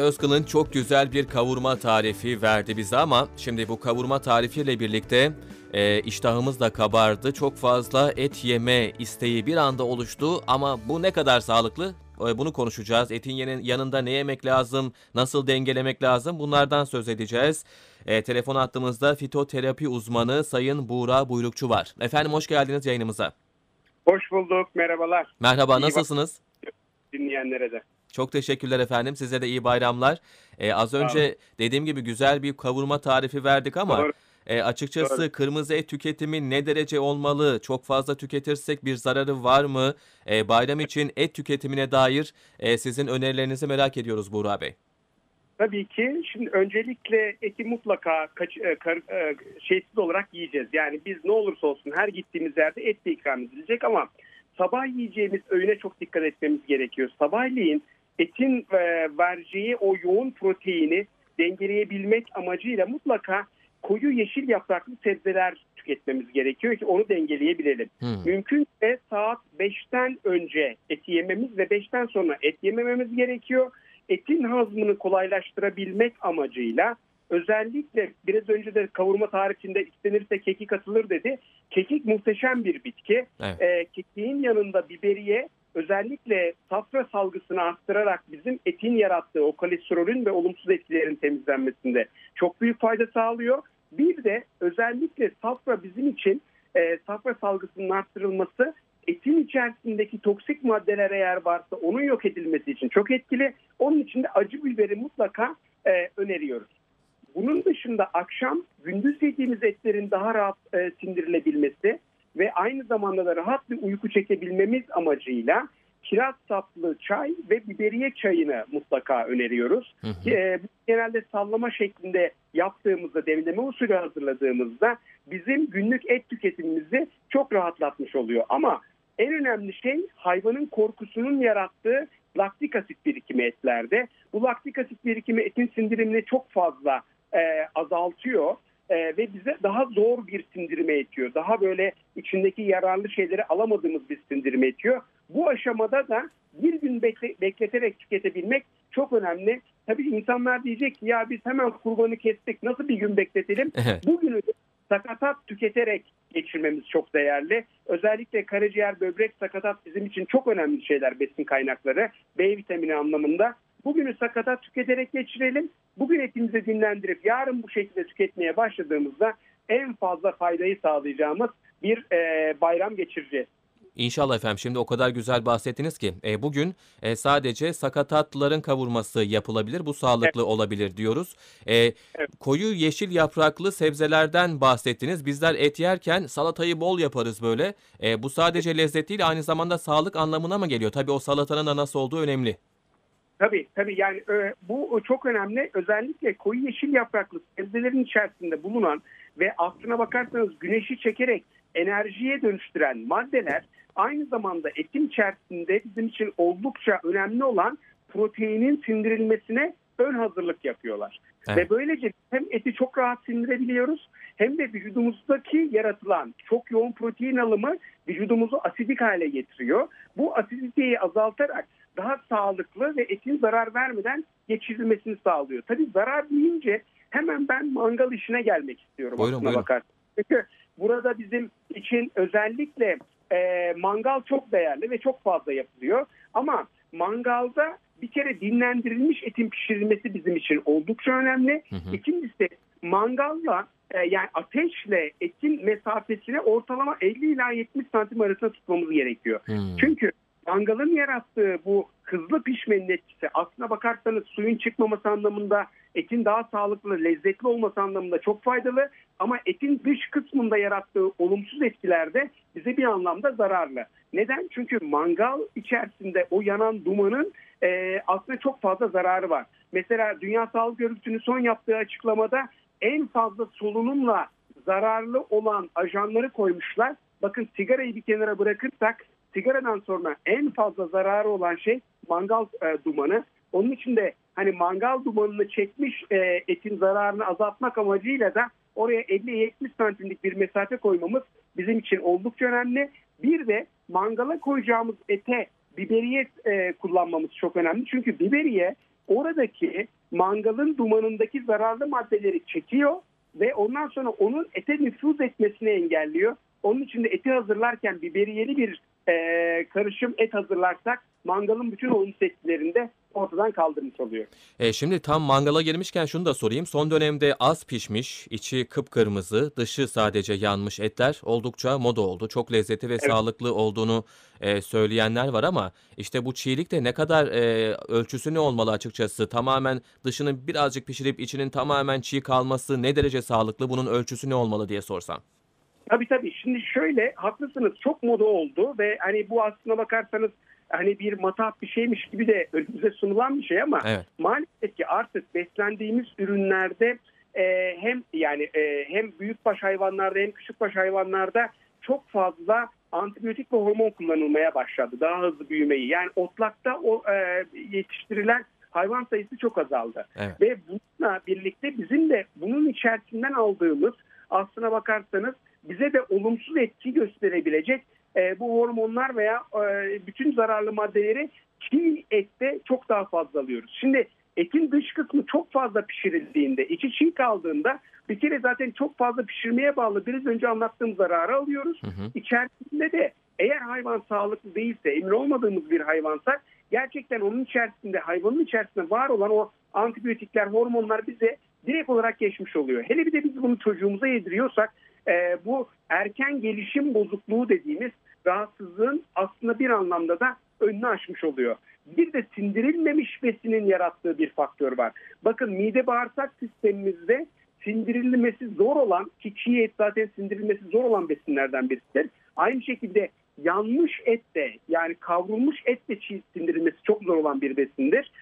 Özkıl'ın çok güzel bir kavurma tarifi verdi bize ama şimdi bu kavurma tarifiyle birlikte e, iştahımız da kabardı. Çok fazla et yeme isteği bir anda oluştu ama bu ne kadar sağlıklı? E, Bunu konuşacağız. Etin yanında ne yemek lazım, nasıl dengelemek lazım bunlardan söz edeceğiz. E, telefon attığımızda fitoterapi uzmanı Sayın Buğra Buyrukçu var. Efendim hoş geldiniz yayınımıza. Hoş bulduk, merhabalar Merhaba İyi nasılsınız? dinleyenlere de. Çok teşekkürler efendim. Size de iyi bayramlar. Ee, az önce dediğim gibi güzel bir kavurma tarifi verdik ama Doğru. e, açıkçası Doğru. kırmızı et tüketimi ne derece olmalı? Çok fazla tüketirsek bir zararı var mı? E, bayram için et tüketimine dair e, sizin önerilerinizi merak ediyoruz Buğra Bey. Tabii ki şimdi öncelikle eti mutlaka kaç, e, kar, e, şeysiz olarak yiyeceğiz. Yani biz ne olursa olsun her gittiğimiz yerde et de ikram edilecek ama sabah yiyeceğimiz öğüne çok dikkat etmemiz gerekiyor. Sabahleyin etin e, vereceği o yoğun proteini dengeleyebilmek amacıyla mutlaka koyu yeşil yapraklı sebzeler tüketmemiz gerekiyor ki onu dengeleyebilelim. Hmm. Mümkünse saat 5'ten önce et yememiz ve 5'ten sonra et yemememiz gerekiyor. Etin hazmını kolaylaştırabilmek amacıyla özellikle biraz önce de kavurma tarifinde istenirse kekik atılır dedi. Kekik muhteşem bir bitki. Evet. Ee, kekiğin yanında biberiye özellikle safra salgısını arttırarak bizim etin yarattığı o kolesterolün ve olumsuz etkilerin temizlenmesinde çok büyük fayda sağlıyor. Bir de özellikle safra bizim için e, safra salgısının arttırılması etin içerisindeki toksik maddeler eğer varsa onun yok edilmesi için çok etkili. Onun için de acı biberi mutlaka e, öneriyoruz. Bunun dışında akşam gündüz yediğimiz etlerin daha rahat e, sindirilebilmesi ve aynı zamanda da rahat bir uyku çekebilmemiz amacıyla kiraz saplı çay ve biberiye çayını mutlaka öneriyoruz. Hı hı. E, genelde sallama şeklinde yaptığımızda, demleme usulü hazırladığımızda bizim günlük et tüketimimizi çok rahatlatmış oluyor. Ama en önemli şey hayvanın korkusunun yarattığı laktik asit birikimi etlerde. Bu laktik asit birikimi etin sindirimini çok fazla e, azaltıyor e, ve bize daha zor bir sindirime etiyor. Daha böyle içindeki yararlı şeyleri alamadığımız bir sindirime etiyor. Bu aşamada da bir gün bekle- bekleterek tüketebilmek çok önemli. Tabii insanlar diyecek ki ya biz hemen kurbanı kestik nasıl bir gün bekletelim? Evet. Bugünü sakatat tüketerek geçirmemiz çok değerli. Özellikle karaciğer, böbrek, sakatat bizim için çok önemli şeyler besin kaynakları. B vitamini anlamında. Bugünü sakatat tüketerek geçirelim. Bugün etimizi dinlendirip yarın bu şekilde tüketmeye başladığımızda en fazla faydayı sağlayacağımız bir e, bayram geçireceğiz. İnşallah efendim. Şimdi o kadar güzel bahsettiniz ki e, bugün e, sadece sakatatların kavurması yapılabilir. Bu sağlıklı olabilir diyoruz. E, Koyu yeşil yapraklı sebzelerden bahsettiniz. Bizler et yerken salatayı bol yaparız böyle. E, bu sadece lezzet değil aynı zamanda sağlık anlamına mı geliyor? Tabii o salatanın da nasıl olduğu önemli. Tabii tabii yani e, bu çok önemli. Özellikle koyu yeşil yapraklı sebzelerin içerisinde bulunan ve aslına bakarsanız güneşi çekerek enerjiye dönüştüren maddeler aynı zamanda etin içerisinde bizim için oldukça önemli olan proteinin sindirilmesine ön hazırlık yapıyorlar. Evet. Ve böylece hem eti çok rahat sindirebiliyoruz hem de vücudumuzdaki yaratılan çok yoğun protein alımı vücudumuzu asidik hale getiriyor. Bu asiditeyi azaltarak daha sağlıklı ve etin zarar vermeden geçirilmesini sağlıyor. Tabii zarar deyince hemen ben mangal işine gelmek istiyorum Buyurun, aslına buyurun. Çünkü burada bizim için özellikle e, mangal çok değerli ve çok fazla yapılıyor. Ama mangalda bir kere dinlendirilmiş etin pişirilmesi bizim için oldukça önemli. Hı hı. İkincisi mangalla e, yani ateşle etin mesafesini ortalama 50 ila 70 santim arasında tutmamız gerekiyor. Hmm. Çünkü mangalın yarattığı bu hızlı pişmenin etkisi aslına bakarsanız suyun çıkmaması anlamında etin daha sağlıklı, lezzetli olması anlamında çok faydalı. Ama etin dış kısmında yarattığı olumsuz etkiler de bize bir anlamda zararlı. Neden? Çünkü mangal içerisinde o yanan dumanın e, aslında çok fazla zararı var. Mesela Dünya Sağlık Örgütü'nün son yaptığı açıklamada en fazla solunumla zararlı olan ajanları koymuşlar. Bakın sigarayı bir kenara bırakırsak sigaradan sonra en fazla zararı olan şey mangal e, dumanı. Onun için de hani mangal dumanını çekmiş e, etin zararını azaltmak amacıyla da oraya 50-70 santimlik bir mesafe koymamız bizim için oldukça önemli. Bir de mangala koyacağımız ete biberiye e, kullanmamız çok önemli. Çünkü biberiye oradaki mangalın dumanındaki zararlı maddeleri çekiyor ve ondan sonra onun ete nüfuz etmesini engelliyor. Onun için de eti hazırlarken biberiyeli bir e, karışım et hazırlarsak mangalın bütün olumsuz etkilerini de ortadan kaldırmış oluyor. E, şimdi tam mangala gelmişken şunu da sorayım. Son dönemde az pişmiş, içi kıpkırmızı, dışı sadece yanmış etler oldukça moda oldu. Çok lezzetli ve sağlıklı olduğunu e, söyleyenler var ama işte bu çiğlik de ne kadar e, ölçüsü ne olmalı açıkçası? Tamamen dışını birazcık pişirip içinin tamamen çiğ kalması ne derece sağlıklı? Bunun ölçüsü ne olmalı diye sorsam. Tabii tabii. Şimdi şöyle haklısınız çok moda oldu ve hani bu aslına bakarsanız hani bir matah bir şeymiş gibi de önümüze sunulan bir şey ama Evet. maalesef ki artık beslendiğimiz ürünlerde e, hem yani e, hem büyükbaş hayvanlarda hem küçükbaş hayvanlarda çok fazla antibiyotik ve hormon kullanılmaya başladı. Daha hızlı büyümeyi. Yani otlakta o e, yetiştirilen hayvan sayısı çok azaldı. Evet. Ve bununla birlikte bizim de bunun içerisinden aldığımız aslına bakarsanız bize de olumsuz etki gösterebilecek e, bu hormonlar veya e, bütün zararlı maddeleri çiğ ette çok daha fazla alıyoruz. Şimdi etin dış kısmı çok fazla pişirildiğinde, içi çiğ kaldığında bir kere zaten çok fazla pişirmeye bağlı biraz önce anlattığım zararı alıyoruz. Hı hı. İçerisinde de eğer hayvan sağlıklı değilse, emin olmadığımız bir hayvansak gerçekten onun içerisinde, hayvanın içerisinde var olan o antibiyotikler, hormonlar bize direkt olarak geçmiş oluyor. Hele bir de biz bunu çocuğumuza yediriyorsak e, bu erken gelişim bozukluğu dediğimiz rahatsızlığın aslında bir anlamda da önünü açmış oluyor. Bir de sindirilmemiş besinin yarattığı bir faktör var. Bakın mide bağırsak sistemimizde sindirilmesi zor olan ki çiğ et zaten sindirilmesi zor olan besinlerden birisidir. Aynı şekilde yanmış et de yani kavrulmuş et de çiğ sindirilmesi çok zor olan bir besindir.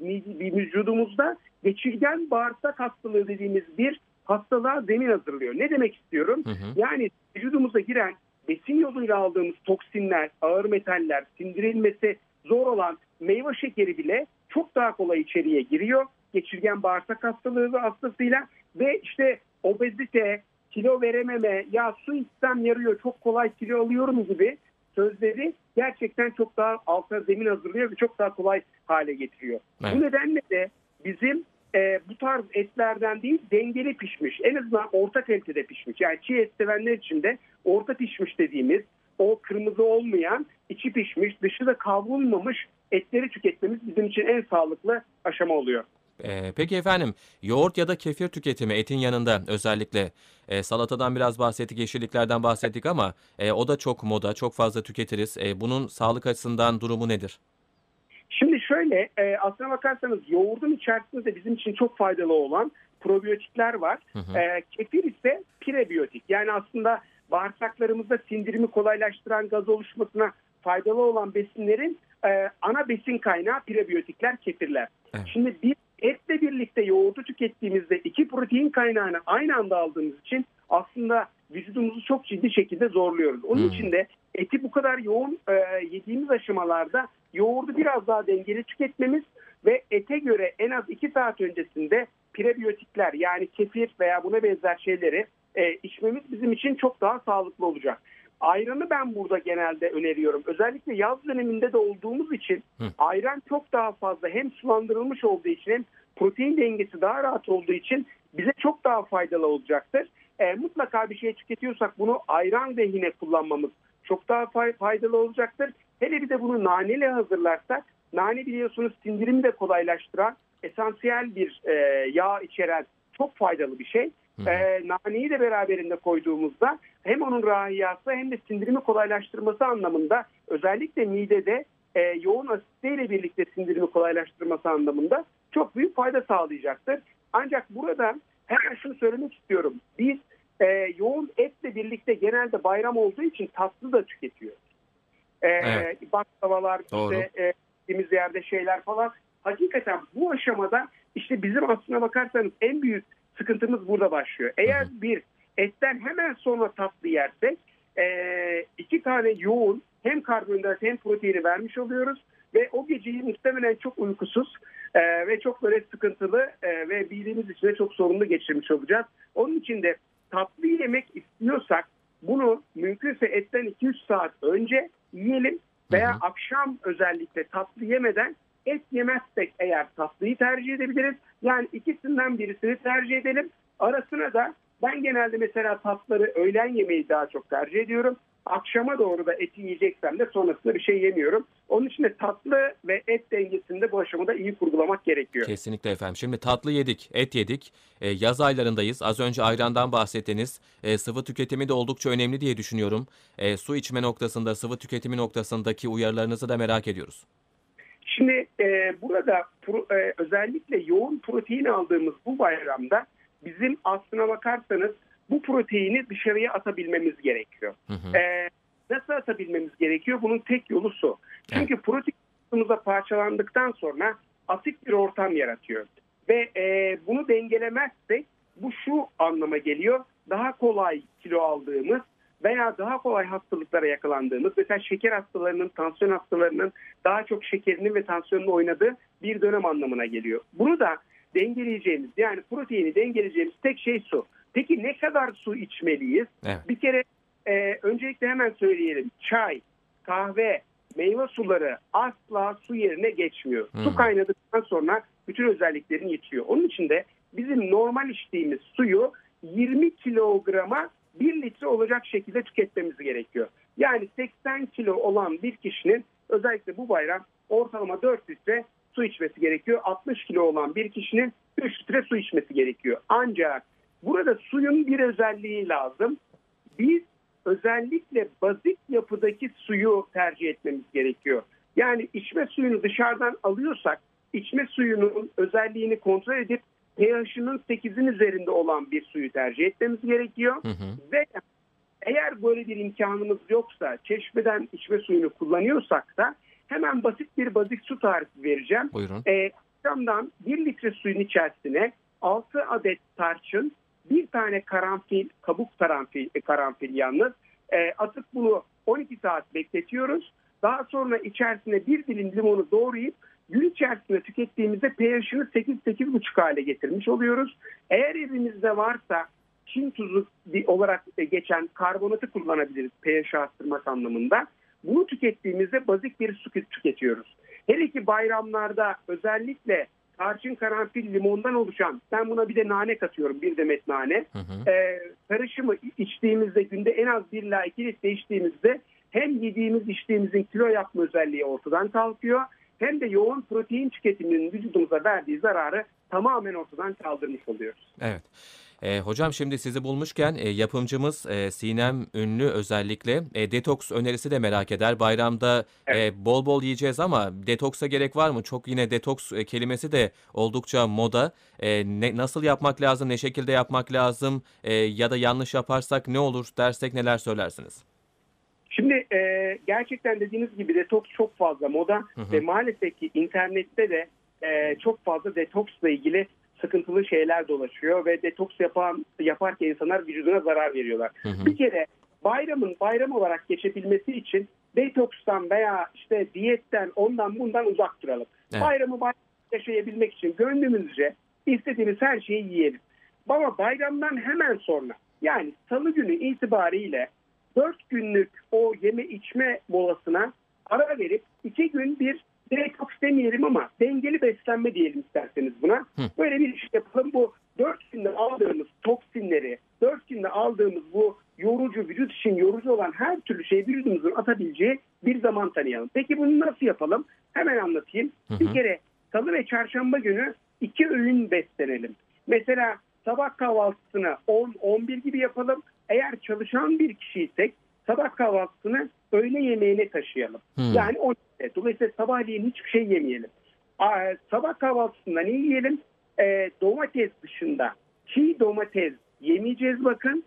Bir vücudumuzda geçirgen bağırsak hastalığı dediğimiz bir hastalığa zemin hazırlıyor. Ne demek istiyorum? Hı hı. Yani vücudumuza giren besin yoluyla aldığımız toksinler, ağır metaller, sindirilmesi zor olan meyve şekeri bile çok daha kolay içeriye giriyor. Geçirgen bağırsak hastalığı hastasıyla ve işte obezite, kilo verememe, ya su içsem yarıyor çok kolay kilo alıyorum gibi sözleri gerçekten çok daha alta zemin hazırlıyor ve çok daha kolay hale getiriyor. Evet. Bu nedenle de bizim e, bu tarz etlerden değil dengeli pişmiş en azından orta kalitede pişmiş yani çiğ et sevenler için de orta pişmiş dediğimiz o kırmızı olmayan içi pişmiş dışı da kavrulmamış etleri tüketmemiz bizim için en sağlıklı aşama oluyor. Ee, peki efendim yoğurt ya da kefir tüketimi etin yanında özellikle e, salatadan biraz bahsettik, yeşilliklerden bahsettik ama e, o da çok moda, çok fazla tüketiriz. E, bunun sağlık açısından durumu nedir? Şöyle e, aslına bakarsanız yoğurdun içerisinde de bizim için çok faydalı olan probiyotikler var. Hı hı. E, kefir ise prebiyotik yani aslında bağırsaklarımızda sindirimi kolaylaştıran gaz oluşmasına faydalı olan besinlerin e, ana besin kaynağı prebiyotikler, kefirler. Evet. Şimdi bir etle birlikte yoğurdu tükettiğimizde iki protein kaynağını aynı anda aldığımız için aslında vücudumuzu çok ciddi şekilde zorluyoruz. Onun Hmm. için de eti bu kadar yoğun e, yediğimiz aşamalarda yoğurdu biraz daha dengeli tüketmemiz ve ete göre en az 2 saat öncesinde prebiyotikler yani kefir veya buna benzer şeyleri e, içmemiz bizim için çok daha sağlıklı olacak. Ayranı ben burada genelde öneriyorum. Özellikle yaz döneminde de olduğumuz için Hı. ayran çok daha fazla hem sulandırılmış olduğu için hem protein dengesi daha rahat olduğu için bize çok daha faydalı olacaktır. E, mutlaka bir şey tüketiyorsak bunu ayran lehine kullanmamız çok daha fay- faydalı olacaktır. Hele bir de bunu naneli hazırlarsak nane biliyorsunuz sindirimi de kolaylaştıran esansiyel bir e, yağ içeren çok faydalı bir şey. E, naneyi de beraberinde koyduğumuzda hem onun rahiyası hem de sindirimi kolaylaştırması anlamında özellikle midede e, yoğun asitliğiyle birlikte sindirimi kolaylaştırması anlamında çok büyük fayda sağlayacaktır. Ancak burada hemen şunu söylemek istiyorum. Biz e, yoğun etle birlikte genelde bayram olduğu için tatlı da tüketiyoruz. E, Evet. Baklavalar, Doğru. işte e, gittiğimiz yerde şeyler falan. Hakikaten bu aşamada işte bizim aslına bakarsanız en büyük sıkıntımız burada başlıyor. Eğer Hı bir etten hemen sonra tatlı yersek e, iki tane yoğun hem karbonhidrat hem proteini vermiş oluyoruz ve o geceyi muhtemelen çok uykusuz e, ve çok böyle sıkıntılı e, ve bildiğimiz için de çok sorunlu geçirmiş olacağız. Onun için de tatlı yemek istiyorsak bunu mümkünse etten 2-3 saat önce yiyelim veya Hı hı. akşam özellikle tatlı yemeden et yemezsek eğer tatlıyı tercih edebiliriz. Yani ikisinden birisini tercih edelim. Arasına da ben genelde mesela tatları öğlen yemeği daha çok tercih ediyorum. Akşama doğru da eti yiyeceksem de sonrasında bir şey yemiyorum. Onun için de tatlı ve et dengesinde bu aşamada iyi kurgulamak gerekiyor. Kesinlikle efendim. Şimdi tatlı yedik, et yedik. E, yaz aylarındayız. Az önce ayrandan bahsettiniz. E, sıvı tüketimi de oldukça önemli diye düşünüyorum. E, su içme noktasında, sıvı tüketimi noktasındaki uyarılarınızı da merak ediyoruz. Şimdi e, burada pro, e, özellikle yoğun protein aldığımız bu bayramda bizim aslına bakarsanız bu proteini dışarıya atabilmemiz gerekiyor. Hı hı. E, nasıl atabilmemiz gerekiyor? Bunun tek yolu su. Çünkü protein vücudumuza parçalandıktan sonra asit bir ortam yaratıyor. Ve e, bunu dengelemezsek bu şu anlama geliyor. Daha kolay kilo aldığımız veya daha kolay hastalıklara yakalandığımız mesela şeker hastalarının, tansiyon hastalarının daha çok şekerinin ve tansiyonun oynadığı bir dönem anlamına geliyor. Bunu da dengeleyeceğimiz yani proteini dengeleyeceğimiz tek şey su. Peki ne kadar su içmeliyiz? Evet. Bir kere e, öncelikle hemen söyleyelim. Çay, kahve, meyve suları asla su yerine geçmiyor. Hı. Su kaynadıktan sonra bütün özelliklerini yitiriyor. Onun için de bizim normal içtiğimiz suyu 20 kilograma 1 litre olacak şekilde tüketmemiz gerekiyor. Yani 80 kilo olan bir kişinin özellikle bu bayram ortalama 4 litre su içmesi gerekiyor. 60 kilo olan bir kişinin 3 litre su içmesi gerekiyor. Ancak burada suyun bir özelliği lazım. Biz özellikle bazik yapıdaki suyu tercih etmemiz gerekiyor. Yani içme suyunu dışarıdan alıyorsak içme suyunun özelliğini kontrol edip pH'ının 8'in üzerinde olan bir suyu tercih etmemiz gerekiyor. Hı hı. Ve eğer böyle bir imkanımız yoksa çeşmeden içme suyunu kullanıyorsak da hemen basit bir bazik su tarifi vereceğim. Buyurun. E, akşamdan 1 litre suyun içerisine 6 adet tarçın, bir tane karanfil, kabuk karanfil, e, karanfil yalnız e, atıp bunu 12 saat bekletiyoruz. Daha sonra içerisine bir dilim limonu doğrayıp gün içerisinde tükettiğimizde pH'ini 8-8,5 hale getirmiş oluyoruz. Eğer evimizde varsa Çin tuzu olarak e, geçen karbonatı kullanabiliriz pH arttırmak anlamında. Bunu tükettiğimizde bazik bir su tüketiyoruz. Hele ki bayramlarda özellikle tarçın, karanfil, limondan oluşan, ben buna bir de nane katıyorum, bir demet nane. Hı hı. Ee, karışımı içtiğimizde günde en az 1 ila 2 litre içtiğimizde hem yediğimiz içtiğimizin kilo yapma özelliği ortadan kalkıyor hem de yoğun protein tüketiminin vücudumuza verdiği zararı tamamen ortadan kaldırmış oluyoruz. Evet. E, hocam şimdi sizi bulmuşken e, yapımcımız e, Sinem Ünlü özellikle e, detoks önerisi de merak eder. Bayramda e, bol bol yiyeceğiz ama detoksa gerek var mı? Çok yine detoks e, kelimesi de oldukça moda. E, ne, nasıl yapmak lazım, ne şekilde yapmak lazım e, ya da yanlış yaparsak ne olur dersek neler söylersiniz? Şimdi e, gerçekten dediğiniz gibi detoks çok fazla moda Hı hı. ve maalesef ki internette de e, çok fazla detoksla ilgili sıkıntılı şeyler dolaşıyor ve detoks yapan yaparken insanlar vücuduna zarar veriyorlar. Hı hı. Bir kere bayramın bayram olarak geçebilmesi için detokstan veya işte diyetten ondan bundan uzak duralım. Evet. Bayramı bayram yaşayabilmek için gönlümüzce istediğimiz her şeyi yiyelim. Ama bayramdan hemen sonra yani salı günü itibariyle 4 günlük o yeme içme molasına ara verip 2 gün bir detoks demeyelim ama dengeli beslenme diyelim isterseniz buna. Hı. Böyle bir iş yapalım. Bu 4 günde aldığımız toksinleri, 4 günde aldığımız bu yorucu, vücut için yorucu olan her türlü şeyi vücudumuzun atabileceği bir zaman tanıyalım. Peki bunu nasıl yapalım? Hemen anlatayım. Hı hı. Bir kere salı ve çarşamba günü iki öğün beslenelim. Mesela sabah kahvaltısını 10-11 gibi yapalım. Eğer çalışan bir kişiysek sabah kahvaltısını öğle yemeğine taşıyalım. Hmm. Yani 12'de. Dolayısıyla sabahleyin hiçbir şey yemeyelim. Sabah kahvaltısında ne yiyelim? Ee, domates dışında çiğ domates yemeyeceğiz bakın.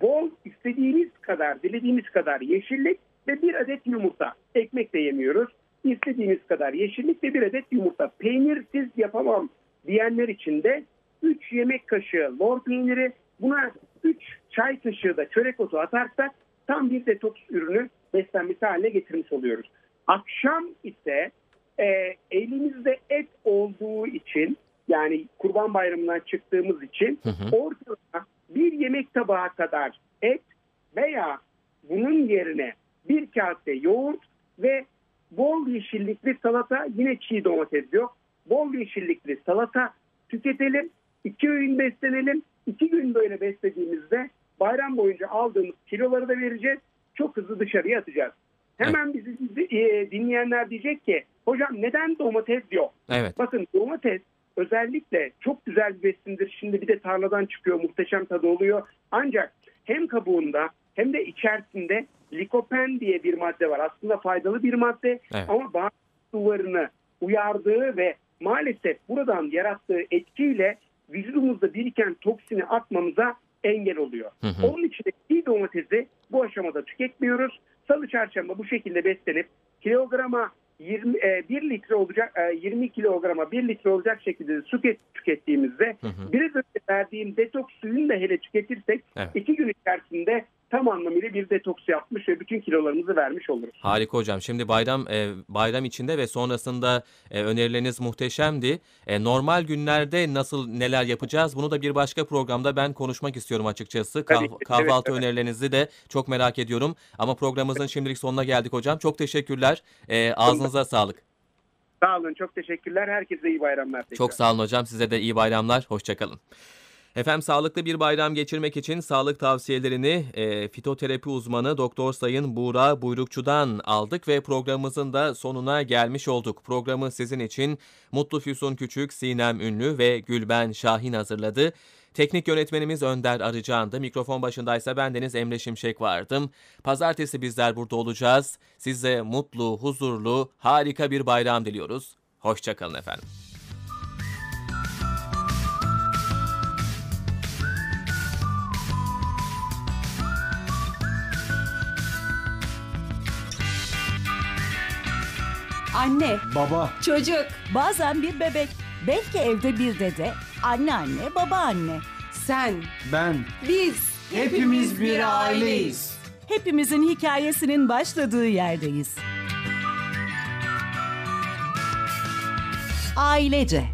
Bol istediğimiz kadar, dilediğimiz kadar yeşillik ve bir adet yumurta. Ekmek de yemiyoruz. İstediğimiz kadar yeşillik ve bir adet yumurta. Peynirsiz yapamam diyenler için de 3 yemek kaşığı lor peyniri, buna 3 çay kaşığı da çörek otu atarsak tam bir detoks ürünü beslenmesi haline getirmiş oluyoruz. Akşam ise e, elimizde et olduğu için yani kurban bayramından çıktığımız için Hı hı. ortalama bir yemek tabağı kadar et veya bunun yerine bir kase yoğurt ve bol yeşillikli salata yine çiğ domates yok. Bol yeşillikli salata tüketelim. iki öğün beslenelim. İki gün böyle beslediğimizde bayram boyunca aldığımız kiloları da vereceğiz. Çok hızlı dışarıya atacağız. Hemen bizi e, dinleyenler diyecek ki hocam neden domates yok? Evet. Bakın domates özellikle çok güzel bir besindir. Şimdi bir de tarladan çıkıyor muhteşem tadı oluyor. Ancak hem kabuğunda hem de içerisinde likopen diye bir madde var. Aslında faydalı bir madde Evet. ama bağırsak duvarını uyardığı ve maalesef buradan yarattığı etkiyle vücudumuzda biriken toksini atmamıza engel oluyor. Hı hı. Onun için de çiğ domatesi bu aşamada tüketmiyoruz. Salı çarşamba bu şekilde beslenip kilograma 20, e, 1 litre olacak e, 20 kilograma 1 litre olacak şekilde su tüket- tükettiğimizde Hı hı. biraz önce verdiğim detoks suyunu da hele tüketirsek Evet. iki gün içerisinde tam anlamıyla bir detoks yapmış ve bütün kilolarımızı vermiş oluruz. Harika hocam. Şimdi bayram e, bayram içinde ve sonrasında e, önerileriniz muhteşemdi. E, normal günlerde nasıl neler yapacağız? Bunu da bir başka programda ben konuşmak istiyorum açıkçası. Kah- ki, kahvaltı evet, evet. önerilerinizi de çok merak ediyorum. Ama programımızın şimdilik sonuna geldik hocam. Çok teşekkürler. E, ağzınıza sağlık. Sağ olun çok teşekkürler. Herkese iyi bayramlar. Tekrar. Çok sağ olun hocam. Size de iyi bayramlar. Hoşçakalın. Efendim sağlıklı bir bayram geçirmek için sağlık tavsiyelerini e, fitoterapi uzmanı Doktor Sayın Buğra Buyrukçu'dan aldık ve programımızın da sonuna gelmiş olduk. Programı sizin için Mutlu Füsun Küçük, Sinem Ünlü ve Gülben Şahin hazırladı. Teknik yönetmenimiz Önder Arıcan'dı. Mikrofon başındaysa bendeniz Emre Şimşek vardım. Pazartesi bizler burada olacağız. Size mutlu, huzurlu, harika bir bayram diliyoruz. Hoşçakalın efendim. Anne, Baba, çocuk, Bazen bir bebek, belki evde bir dede, anneanne, babaanne. sen, ben, biz. Hepimiz bir aileyiz. Hepimizin hikayesinin başladığı yerdeyiz. Ailece